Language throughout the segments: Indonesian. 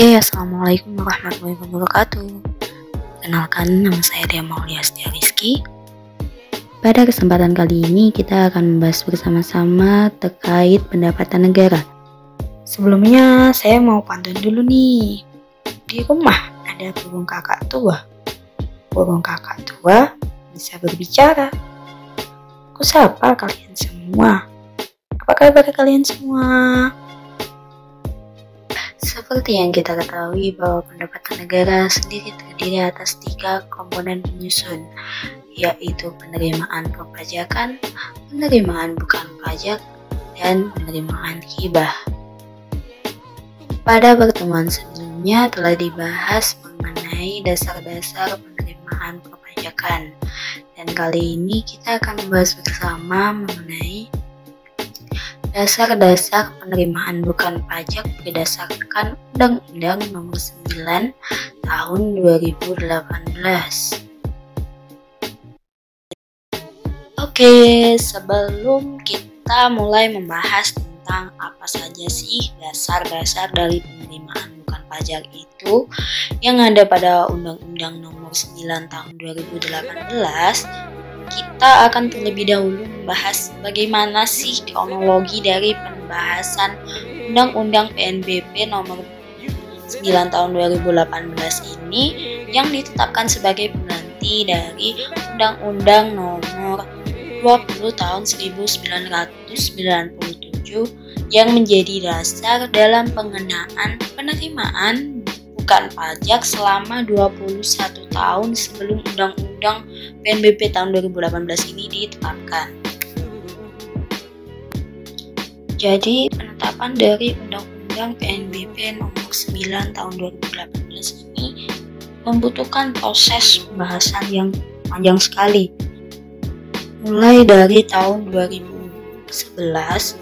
Oke, Assalamualaikum warahmatullahi wabarakatuh. Kenalkan, nama saya Dia Maulia Setia Rizky. Pada kesempatan kali ini kita akan membahas bersama-sama terkait pendapatan negara. Sebelumnya saya mau pantun dulu nih. Di rumah ada burung kakak tua. Burung kakak tua bisa berbicara. Aku sapa kalian semua. Apa kabar kalian semua? Seperti yang kita ketahui bahwa pendapatan negara sendiri terdiri atas tiga komponen penyusun, yaitu penerimaan perpajakan, penerimaan bukan pajak, dan penerimaan hibah. Pada pertemuan sebelumnya telah dibahas mengenai dasar-dasar penerimaan perpajakan, dan kali ini kita akan membahas bersama mengenai Dasar-dasar penerimaan bukan pajak berdasarkan Undang-Undang Nomor 9 Tahun 2018. Oke, sebelum kita mulai membahas tentang apa saja sih dasar-dasar dari penerimaan bukan pajak itu yang ada pada Undang-Undang Nomor 9 Tahun 2018, kita akan terlebih dahulu membahas bagaimana sih kronologi dari pembahasan Undang-Undang PNBP nomor 9 tahun 2018 ini yang ditetapkan sebagai pengganti dari Undang-Undang nomor 20 tahun 1997 yang menjadi dasar dalam pengenaan penerimaan pajak selama 21 tahun sebelum Undang-Undang PNBP tahun 2018 ini ditetapkan. Jadi, penetapan dari Undang-Undang PNBP nomor 9 tahun 2018 ini membutuhkan proses pembahasan yang panjang sekali. Mulai dari tahun 2011,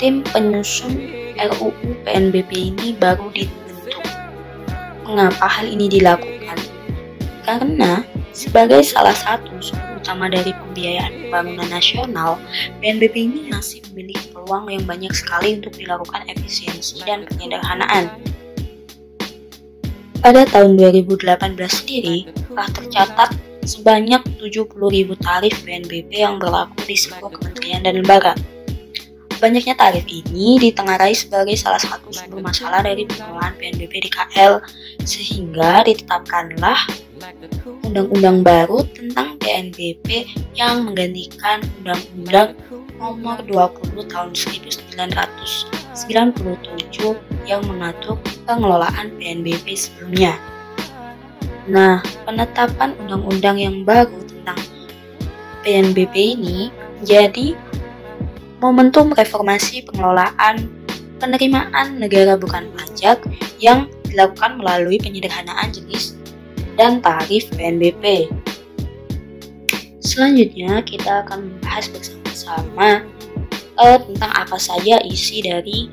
tim penyusun RUU PNBP ini baru ditetapkan Mengapa hal ini dilakukan? Karena sebagai salah satu sumber utama dari pembiayaan pembangunan nasional, PNBP ini masih memiliki peluang yang banyak sekali untuk dilakukan efisiensi dan penyederhanaan. Pada tahun 2018 sendiri, telah tercatat sebanyak 70.000 tarif PNBP yang berlaku di seluruh kementerian dan lembaga. Banyaknya tarif ini ditengarai sebagai salah satu sumber masalah dari pengelolaan PNBP di KL, sehingga ditetapkanlah undang-undang baru tentang PNBP yang menggantikan Undang-Undang Nomor 20 Tahun 1997 yang mengatur pengelolaan PNBP sebelumnya. Nah, penetapan undang-undang yang baru tentang PNBP ini jadi momentum reformasi pengelolaan penerimaan negara bukan pajak yang dilakukan melalui penyederhanaan jenis dan tarif PNBP. Selanjutnya kita akan membahas bersama-sama uh, tentang apa saja isi dari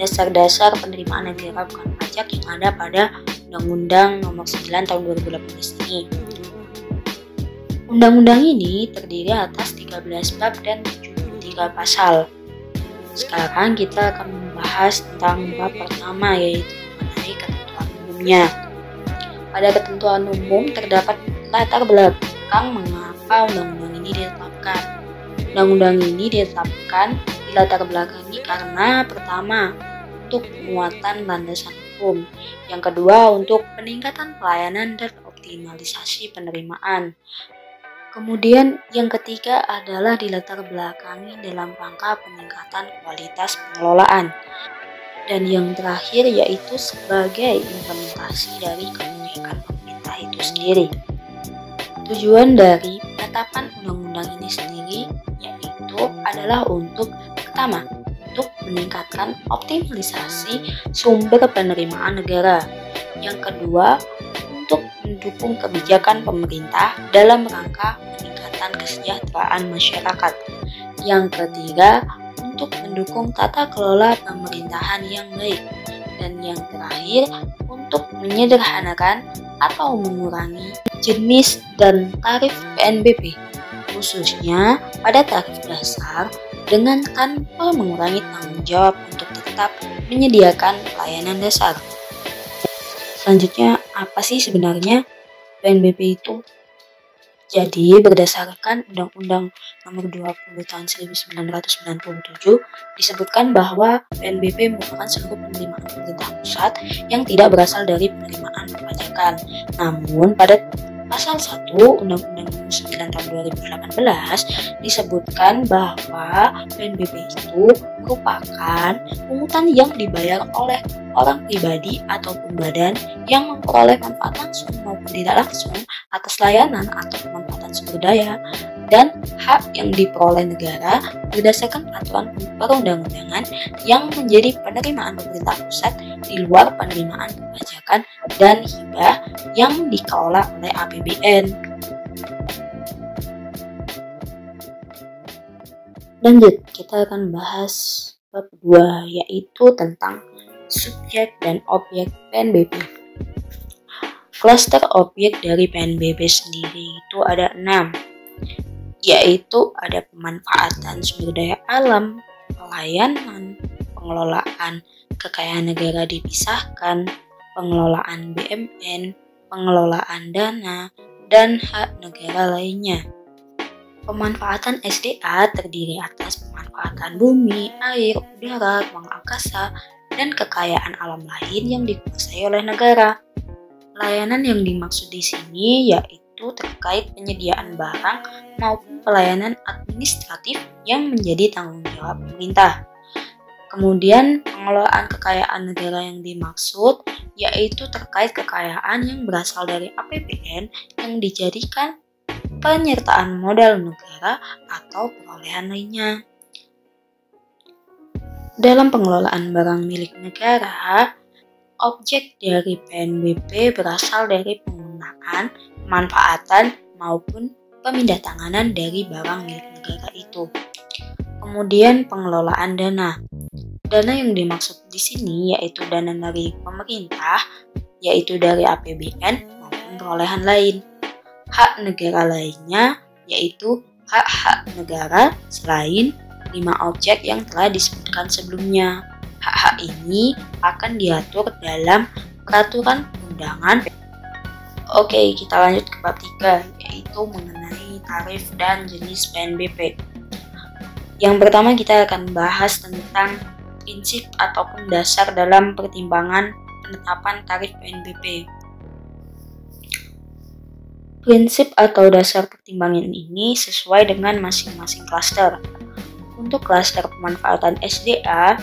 dasar-dasar penerimaan negara bukan pajak yang ada pada Undang-Undang Nomor 9 Tahun 2018 ini. Undang-undang ini terdiri atas 13 bab dan 7 tiga pasal. Sekarang kita akan membahas tentang bab pertama yaitu mengenai ketentuan umumnya. Pada ketentuan umum terdapat latar belakang mengapa undang-undang ini ditetapkan. Undang-undang ini ditetapkan di latar belakangi karena pertama untuk penguatan landasan hukum, yang kedua untuk peningkatan pelayanan dan optimalisasi penerimaan, Kemudian yang ketiga adalah dilatar belakangi dalam rangka peningkatan kualitas pengelolaan. Dan yang terakhir yaitu sebagai implementasi dari kebijakan pemerintah itu sendiri. Tujuan dari penetapan undang-undang ini sendiri yaitu adalah untuk pertama, untuk meningkatkan optimalisasi sumber penerimaan negara. Yang kedua, mendukung kebijakan pemerintah dalam rangka peningkatan kesejahteraan masyarakat. Yang ketiga, untuk mendukung tata kelola pemerintahan yang baik. Dan yang terakhir, untuk menyederhanakan atau mengurangi jenis dan tarif PNBP, khususnya pada tarif dasar dengan tanpa mengurangi tanggung jawab untuk tetap menyediakan pelayanan dasar. Selanjutnya, apa sih sebenarnya PNBP itu? Jadi, berdasarkan Undang-Undang Nomor 20 Tahun 1997 disebutkan bahwa PNBP merupakan seluruh penerimaan pemerintah pusat yang tidak berasal dari penerimaan perpajakan. Namun, pada pasal 1 Undang-Undang 9 tahun 2018 disebutkan bahwa PNBP itu merupakan pungutan yang dibayar oleh orang pribadi ataupun badan yang memperoleh manfaat langsung maupun tidak langsung atas layanan atau pemanfaatan sumber daya dan hak yang diperoleh negara berdasarkan peraturan perundang-undangan yang menjadi penerimaan pemerintah pusat di luar penerimaan perpajakan dan hibah yang dikelola oleh APBN. Lanjut, kita akan bahas bab 2 yaitu tentang subjek dan objek PNBP. Cluster objek dari PNBP sendiri itu ada enam, yaitu ada pemanfaatan sumber daya alam, pelayanan, pengelolaan kekayaan negara dipisahkan, pengelolaan BMN, pengelolaan dana, dan hak negara lainnya. Pemanfaatan SDA terdiri atas pemanfaatan bumi, air, udara, ruang angkasa, dan kekayaan alam lain yang dikuasai oleh negara. Layanan yang dimaksud di sini yaitu itu terkait penyediaan barang maupun pelayanan administratif yang menjadi tanggung jawab pemerintah. Kemudian pengelolaan kekayaan negara yang dimaksud yaitu terkait kekayaan yang berasal dari APBN yang dijadikan penyertaan modal negara atau perolehan lainnya. Dalam pengelolaan barang milik negara, objek dari PNBP berasal dari penggunaan pemanfaatan maupun pemindah tanganan dari barang milik negara itu. Kemudian pengelolaan dana. Dana yang dimaksud di sini yaitu dana dari pemerintah, yaitu dari APBN maupun perolehan lain. Hak negara lainnya yaitu hak-hak negara selain lima objek yang telah disebutkan sebelumnya. Hak-hak ini akan diatur dalam peraturan undangan Oke, kita lanjut ke bab 3 yaitu mengenai tarif dan jenis PNBP. Yang pertama kita akan bahas tentang prinsip ataupun dasar dalam pertimbangan penetapan tarif PNBP. Prinsip atau dasar pertimbangan ini sesuai dengan masing-masing klaster. Untuk klaster pemanfaatan SDA,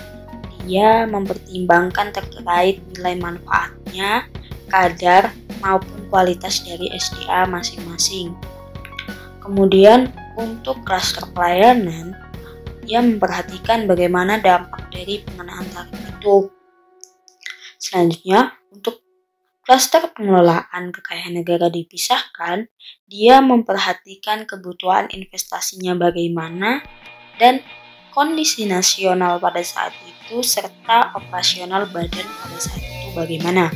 dia mempertimbangkan terkait nilai manfaatnya, kadar, maupun kualitas dari SDA masing-masing. Kemudian untuk klaster pelayanan, ia memperhatikan bagaimana dampak dari pengenaan tarif itu. Selanjutnya, untuk klaster pengelolaan kekayaan negara dipisahkan, dia memperhatikan kebutuhan investasinya bagaimana dan kondisi nasional pada saat itu serta operasional badan pada saat itu bagaimana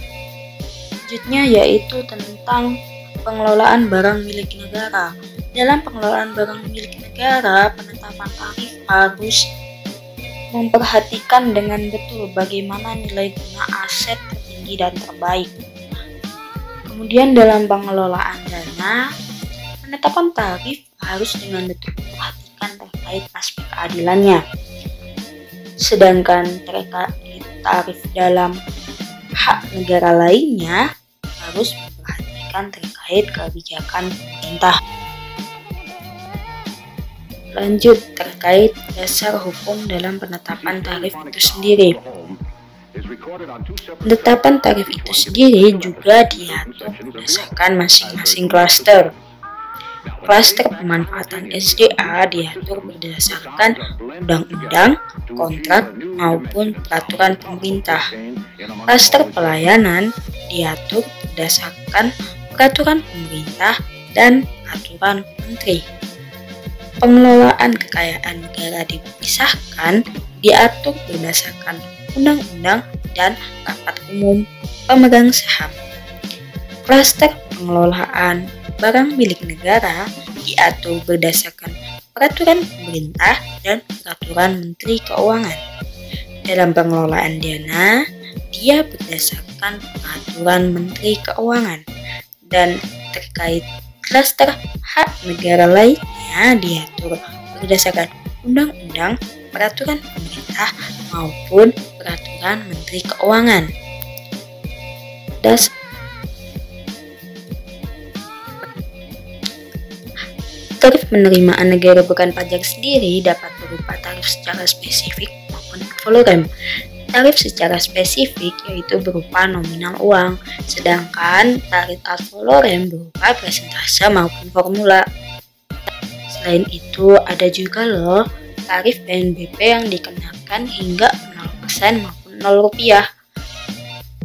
selanjutnya yaitu tentang pengelolaan barang milik negara. Dalam pengelolaan barang milik negara, penetapan tarif harus memperhatikan dengan betul bagaimana nilai guna aset tertinggi dan terbaik. Kemudian dalam pengelolaan dana, penetapan tarif harus dengan betul memperhatikan terkait aspek keadilannya. Sedangkan terkait tarif dalam hak negara lainnya, harus memperhatikan terkait kebijakan pemerintah. Lanjut terkait dasar hukum dalam penetapan tarif itu sendiri. Penetapan tarif itu sendiri juga diatur berdasarkan masing-masing klaster. Klaster pemanfaatan SDA diatur berdasarkan undang-undang, kontrak, maupun peraturan pemerintah. Klaster pelayanan diatur berdasarkan peraturan pemerintah dan peraturan menteri. Pengelolaan kekayaan negara dipisahkan diatur berdasarkan undang-undang dan rapat umum pemegang saham. Klaster pengelolaan barang milik negara diatur berdasarkan peraturan pemerintah dan peraturan menteri keuangan. Dalam pengelolaan dana, dia berdasarkan peraturan Menteri Keuangan dan terkait klaster hak negara lainnya diatur berdasarkan undang-undang, peraturan pemerintah maupun peraturan Menteri Keuangan. Das Tarif penerimaan negara bukan pajak sendiri dapat berupa tarif secara spesifik maupun volume. Tarif secara spesifik yaitu berupa nominal uang, sedangkan tarif ad valorem berupa presentase maupun formula. Selain itu, ada juga loh tarif PNBP yang dikenakan hingga 0% maupun 0 rupiah.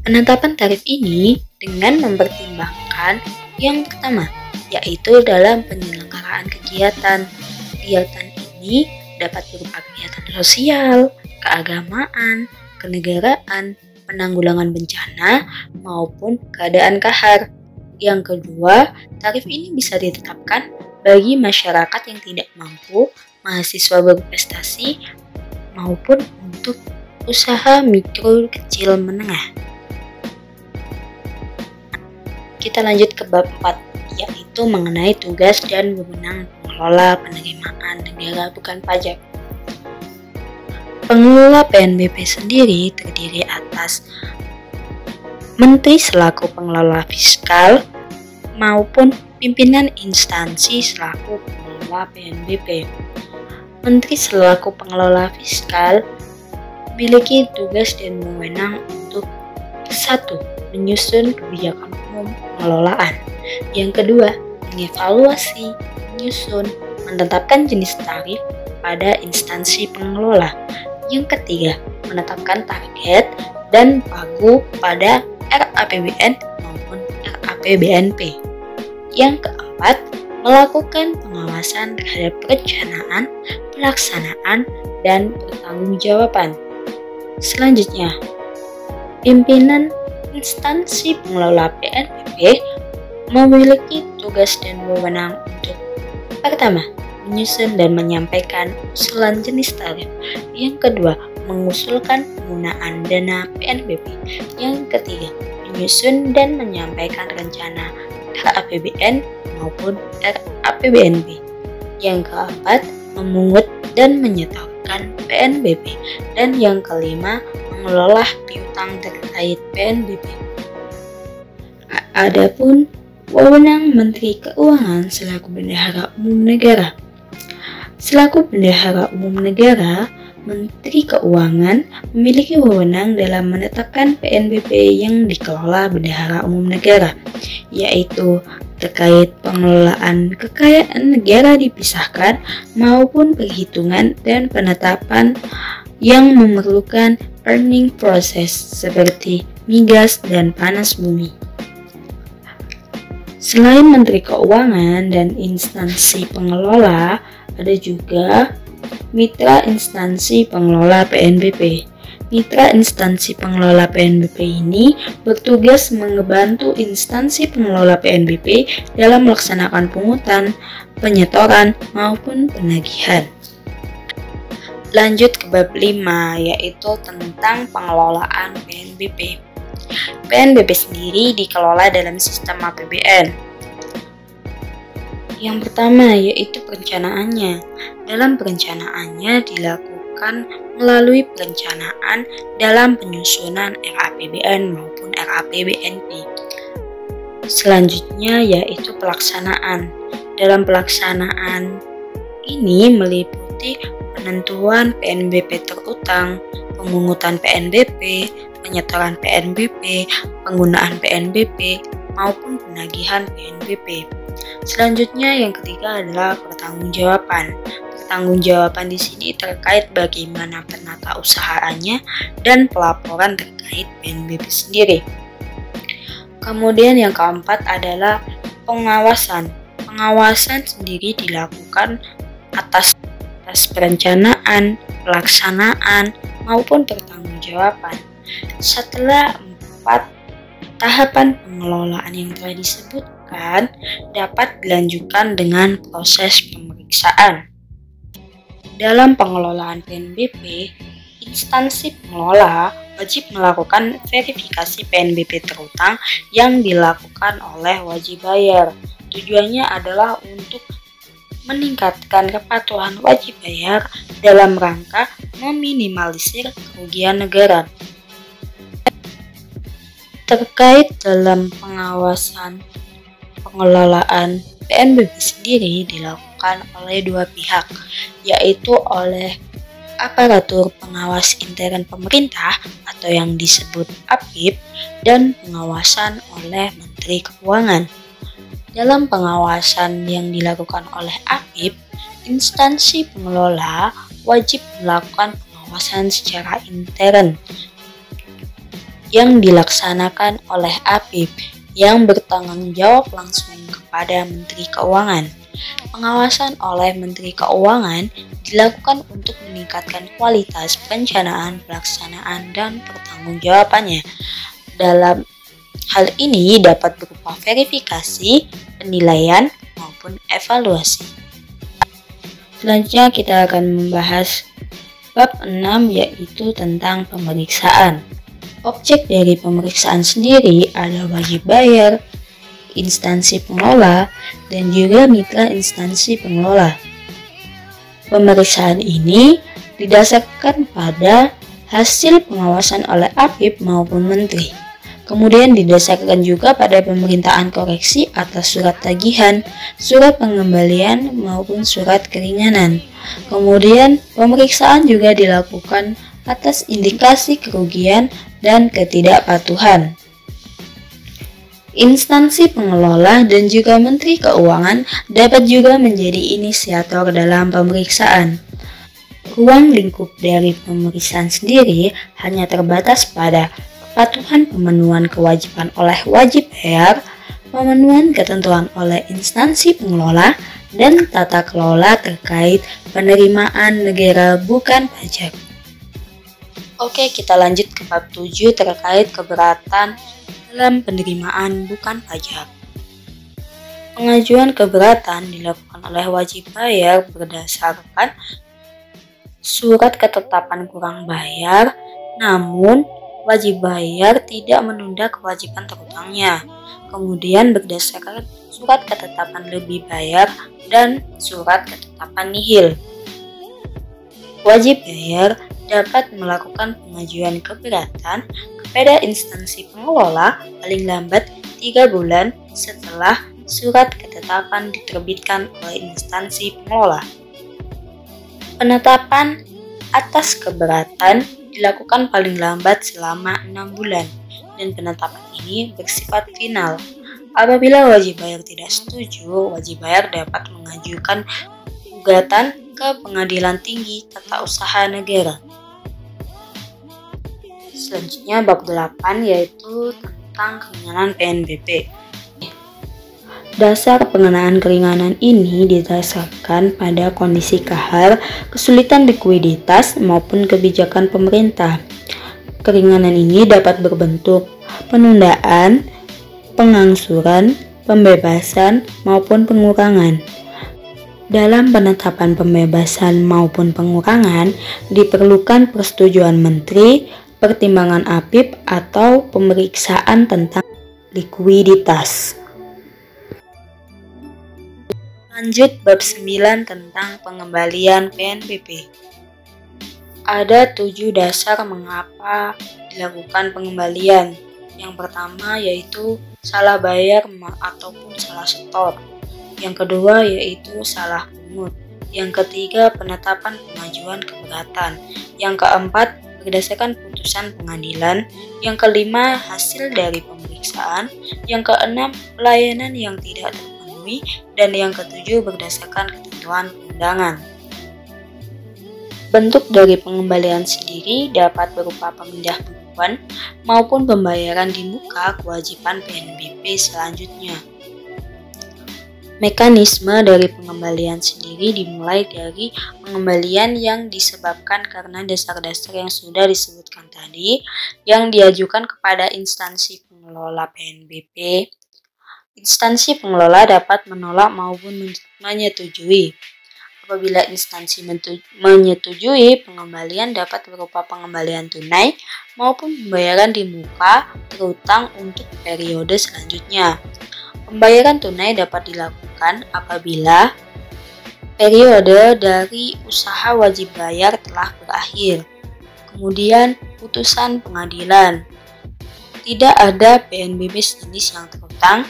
Penetapan tarif ini dengan mempertimbangkan yang pertama, yaitu dalam penyelenggaraan kegiatan. Kegiatan ini dapat berupa kegiatan sosial, keagamaan, kenegaraan, penanggulangan bencana, maupun keadaan kahar. Yang kedua, tarif ini bisa ditetapkan bagi masyarakat yang tidak mampu, mahasiswa berprestasi, maupun untuk usaha mikro kecil menengah. Kita lanjut ke bab 4, yaitu mengenai tugas dan wewenang pengelola penerimaan negara bukan pajak. Pengelola PNBP sendiri terdiri atas Menteri selaku pengelola fiskal maupun pimpinan instansi selaku pengelola PNBP. Menteri selaku pengelola fiskal memiliki tugas dan wewenang untuk satu menyusun kebijakan pengelolaan. Yang kedua, mengevaluasi, menyusun, menetapkan jenis tarif pada instansi pengelola. Yang ketiga, menetapkan target dan pagu pada RAPBN maupun RAPBNP. Yang keempat, melakukan pengawasan terhadap perencanaan, pelaksanaan, dan pertanggungjawaban. Selanjutnya, pimpinan instansi pengelola PNBP memiliki tugas dan wewenang untuk pertama, menyusun dan menyampaikan usulan jenis tarif. Yang kedua, mengusulkan penggunaan dana PNBP. Yang ketiga, menyusun dan menyampaikan rencana RAPBN maupun RAPBNP. Yang keempat, memungut dan menyetorkan PNBP. Dan yang kelima, mengelola piutang terkait PNBP. Adapun wewenang Menteri Keuangan selaku Bendahara Umum Negara. Selaku Bendahara Umum Negara, Menteri Keuangan memiliki wewenang dalam menetapkan PNBP yang dikelola Bendahara Umum Negara, yaitu terkait pengelolaan kekayaan negara dipisahkan maupun perhitungan dan penetapan yang memerlukan earning process seperti migas dan panas bumi. Selain Menteri Keuangan dan instansi pengelola, ada juga Mitra Instansi Pengelola PNBP. Mitra instansi pengelola PNBP ini bertugas mengebantu instansi pengelola PNBP dalam melaksanakan pungutan, penyetoran, maupun penagihan. Lanjut ke bab 5 yaitu tentang pengelolaan PNBP. PNBP sendiri dikelola dalam sistem APBN yang pertama yaitu perencanaannya. Dalam perencanaannya dilakukan melalui perencanaan dalam penyusunan RAPBN maupun RAPBNP. Selanjutnya yaitu pelaksanaan. Dalam pelaksanaan ini meliputi penentuan PNBP terutang, pemungutan PNBP, penyetoran PNBP, penggunaan PNBP, maupun penagihan PNBP. Selanjutnya yang ketiga adalah pertanggungjawaban. Pertanggungjawaban di sini terkait bagaimana penata usahanya dan pelaporan terkait PNBP sendiri. Kemudian yang keempat adalah pengawasan. Pengawasan sendiri dilakukan atas atas perencanaan, pelaksanaan, maupun pertanggungjawaban. Setelah empat tahapan pengelolaan yang telah disebut dilakukan dapat dilanjutkan dengan proses pemeriksaan. Dalam pengelolaan PNBP, instansi pengelola wajib melakukan verifikasi PNBP terutang yang dilakukan oleh wajib bayar. Tujuannya adalah untuk meningkatkan kepatuhan wajib bayar dalam rangka meminimalisir kerugian negara. Terkait dalam pengawasan pengelolaan PNBP sendiri dilakukan oleh dua pihak, yaitu oleh aparatur pengawas intern pemerintah atau yang disebut APIP dan pengawasan oleh Menteri Keuangan. Dalam pengawasan yang dilakukan oleh APIP, instansi pengelola wajib melakukan pengawasan secara intern yang dilaksanakan oleh APIP yang bertanggung jawab langsung kepada Menteri Keuangan. Pengawasan oleh Menteri Keuangan dilakukan untuk meningkatkan kualitas perencanaan, pelaksanaan, dan pertanggungjawabannya. Dalam hal ini dapat berupa verifikasi, penilaian, maupun evaluasi. Selanjutnya kita akan membahas bab 6 yaitu tentang pemeriksaan. Objek dari pemeriksaan sendiri ada wajib bayar, instansi pengelola, dan juga mitra instansi pengelola. Pemeriksaan ini didasarkan pada hasil pengawasan oleh APIP maupun menteri. Kemudian didasarkan juga pada pemerintahan koreksi atas surat tagihan, surat pengembalian maupun surat keringanan. Kemudian pemeriksaan juga dilakukan atas indikasi kerugian dan ketidakpatuhan. Instansi pengelola dan juga Menteri Keuangan dapat juga menjadi inisiator dalam pemeriksaan. Ruang lingkup dari pemeriksaan sendiri hanya terbatas pada kepatuhan pemenuhan kewajiban oleh wajib bayar, pemenuhan ketentuan oleh instansi pengelola, dan tata kelola terkait penerimaan negara bukan pajak. Oke, kita lanjut ke bab 7 terkait keberatan dalam penerimaan bukan pajak. Pengajuan keberatan dilakukan oleh wajib bayar berdasarkan surat ketetapan kurang bayar, namun wajib bayar tidak menunda kewajiban terutangnya. Kemudian berdasarkan surat ketetapan lebih bayar dan surat ketetapan nihil. Wajib bayar dapat melakukan pengajuan keberatan kepada instansi pengelola paling lambat 3 bulan setelah surat ketetapan diterbitkan oleh instansi pengelola. Penetapan atas keberatan dilakukan paling lambat selama enam bulan dan penetapan ini bersifat final. Apabila wajib bayar tidak setuju, wajib bayar dapat mengajukan gugatan ke Pengadilan Tinggi Tata Usaha Negara. Selanjutnya bab 8 yaitu tentang keringanan PNBP. Dasar pengenaan keringanan ini didasarkan pada kondisi kahar, kesulitan likuiditas, maupun kebijakan pemerintah. Keringanan ini dapat berbentuk penundaan, pengangsuran, pembebasan, maupun pengurangan. Dalam penetapan pembebasan maupun pengurangan, diperlukan persetujuan menteri, pertimbangan APIP, atau pemeriksaan tentang likuiditas. Lanjut bab 9 tentang pengembalian PNBP. Ada tujuh dasar mengapa dilakukan pengembalian. Yang pertama yaitu salah bayar ataupun salah setor. Yang kedua yaitu salah pungut. Yang ketiga penetapan pengajuan keberatan. Yang keempat berdasarkan putusan pengadilan. Yang kelima hasil dari pemeriksaan. Yang keenam pelayanan yang tidak terpenuhi dipenuhi dan yang ketujuh berdasarkan ketentuan undangan. Bentuk dari pengembalian sendiri dapat berupa pemindah bukuan maupun pembayaran di muka kewajiban PNBP selanjutnya. Mekanisme dari pengembalian sendiri dimulai dari pengembalian yang disebabkan karena dasar-dasar yang sudah disebutkan tadi yang diajukan kepada instansi pengelola PNBP Instansi pengelola dapat menolak maupun menyetujui. Apabila instansi menyetujui, pengembalian dapat berupa pengembalian tunai maupun pembayaran di muka terutang untuk periode selanjutnya. Pembayaran tunai dapat dilakukan apabila periode dari usaha wajib bayar telah berakhir. Kemudian, putusan pengadilan. Tidak ada PNBP sejenis yang terutang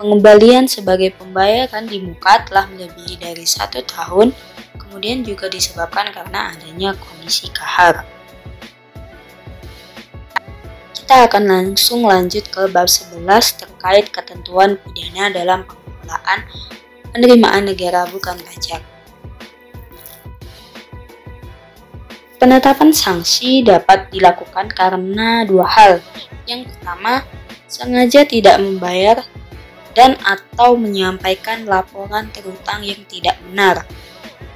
Pengembalian sebagai pembayaran di muka telah melebihi dari satu tahun, kemudian juga disebabkan karena adanya kondisi kahar. Kita akan langsung lanjut ke bab 11 terkait ketentuan pidana dalam pengelolaan penerimaan negara bukan pajak. Penetapan sanksi dapat dilakukan karena dua hal. Yang pertama, sengaja tidak membayar dan atau menyampaikan laporan terutang yang tidak benar.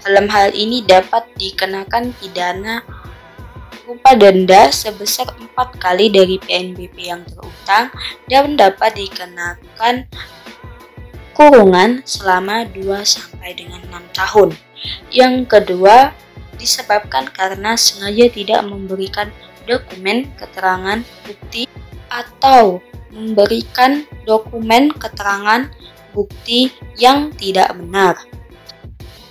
Dalam hal ini dapat dikenakan pidana berupa denda sebesar empat kali dari PNBP yang terutang dan dapat dikenakan kurungan selama 2 sampai dengan 6 tahun. Yang kedua, disebabkan karena sengaja tidak memberikan dokumen keterangan bukti atau memberikan dokumen keterangan bukti yang tidak benar.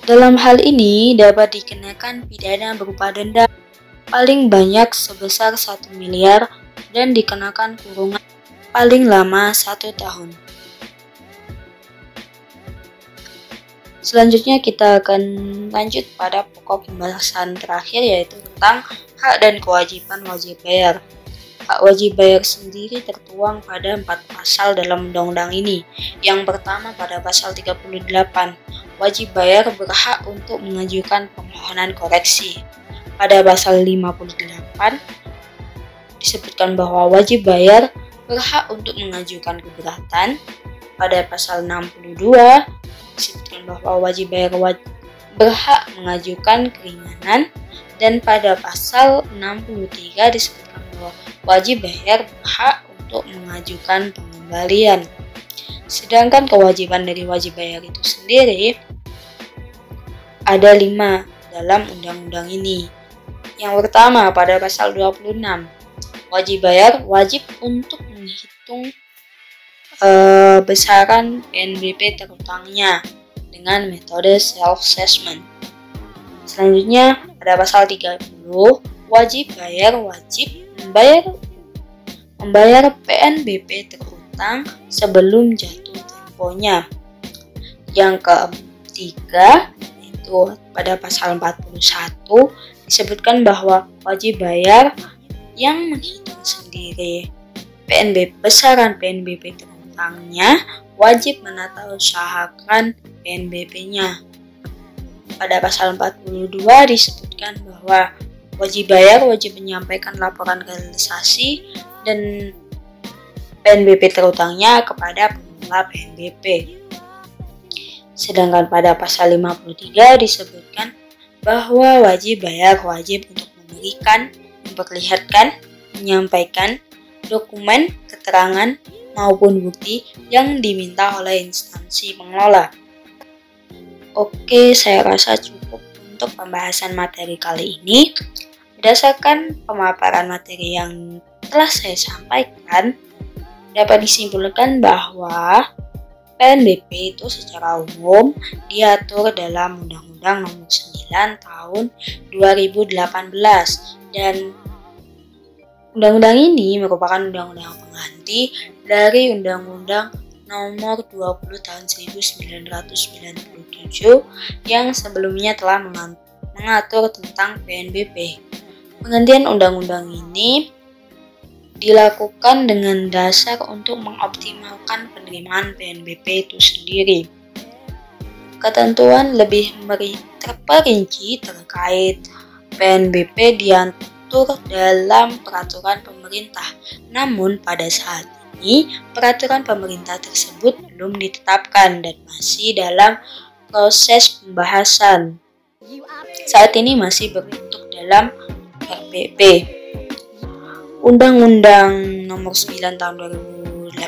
Dalam hal ini dapat dikenakan pidana berupa denda paling banyak sebesar 1 miliar dan dikenakan kurungan paling lama satu tahun. Selanjutnya kita akan lanjut pada pokok pembahasan terakhir yaitu tentang hak dan kewajiban wajib bayar. Wajib bayar sendiri tertuang pada empat pasal dalam undang-undang ini. Yang pertama pada pasal 38, wajib bayar berhak untuk mengajukan permohonan koreksi. Pada pasal 58, disebutkan bahwa wajib bayar berhak untuk mengajukan keberatan. Pada pasal 62, disebutkan bahwa wajib bayar wajib berhak mengajukan keringanan dan pada pasal 63 disebutkan bahwa wajib bayar hak untuk mengajukan pengembalian. Sedangkan kewajiban dari wajib bayar itu sendiri ada lima dalam undang-undang ini. Yang pertama pada pasal 26, wajib bayar wajib untuk menghitung uh, besaran PNBP terutangnya dengan metode self-assessment. Selanjutnya pada pasal 30, wajib bayar wajib membayar membayar PNBP terutang sebelum jatuh temponya. Yang ketiga itu pada pasal 41 disebutkan bahwa wajib bayar yang menghitung sendiri PNBP besaran PNBP terutangnya wajib menata usahakan PNBP-nya. Pada pasal 42 disebutkan bahwa Wajib bayar wajib menyampaikan laporan realisasi dan PNBP terutangnya kepada pengelola PNBP. Sedangkan pada pasal 53 disebutkan bahwa wajib bayar wajib untuk memberikan, memperlihatkan, menyampaikan dokumen, keterangan, maupun bukti yang diminta oleh instansi pengelola. Oke, saya rasa cukup untuk pembahasan materi kali ini. Berdasarkan pemaparan materi yang telah saya sampaikan, dapat disimpulkan bahwa PNBP itu secara umum diatur dalam Undang-Undang Nomor 9 Tahun 2018 dan Undang-undang ini merupakan undang-undang pengganti dari Undang-Undang Nomor 20 Tahun 1997 yang sebelumnya telah mengatur tentang PNBP. Penggantian undang-undang ini dilakukan dengan dasar untuk mengoptimalkan penerimaan PNBP itu sendiri. Ketentuan lebih terperinci terkait PNBP diatur dalam peraturan pemerintah. Namun pada saat ini peraturan pemerintah tersebut belum ditetapkan dan masih dalam proses pembahasan. Saat ini masih berbentuk dalam RPP. Undang-Undang Nomor 9 Tahun 2018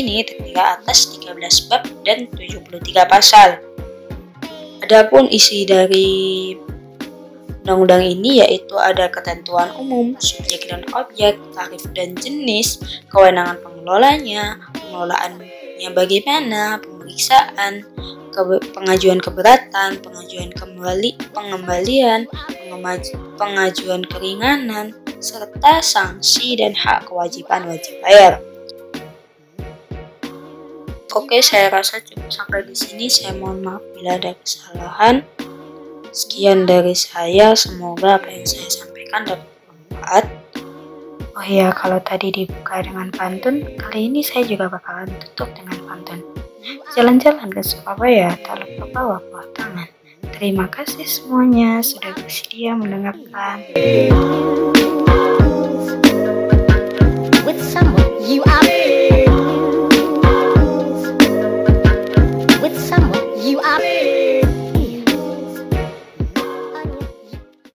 ini terdiri atas 13 bab dan 73 pasal. Adapun isi dari undang-undang ini yaitu ada ketentuan umum, subjek dan objek, tarif dan jenis, kewenangan pengelolanya, pengelolaannya bagaimana, pemeriksaan, pengajuan keberatan, pengajuan kembali, pengembalian, pengajuan keringanan, serta sanksi dan hak kewajiban wajib bayar. Oke, saya rasa cukup sampai di sini. Saya mohon maaf bila ada kesalahan. Sekian dari saya. Semoga apa yang saya sampaikan dapat bermanfaat. Oh iya, kalau tadi dibuka dengan pantun, kali ini saya juga bakalan tutup dengan pantun. Jalan-jalan ke Surabaya, tak lupa bawa buah tangan. Terima kasih semuanya sudah bersedia mendengarkan. With someone you are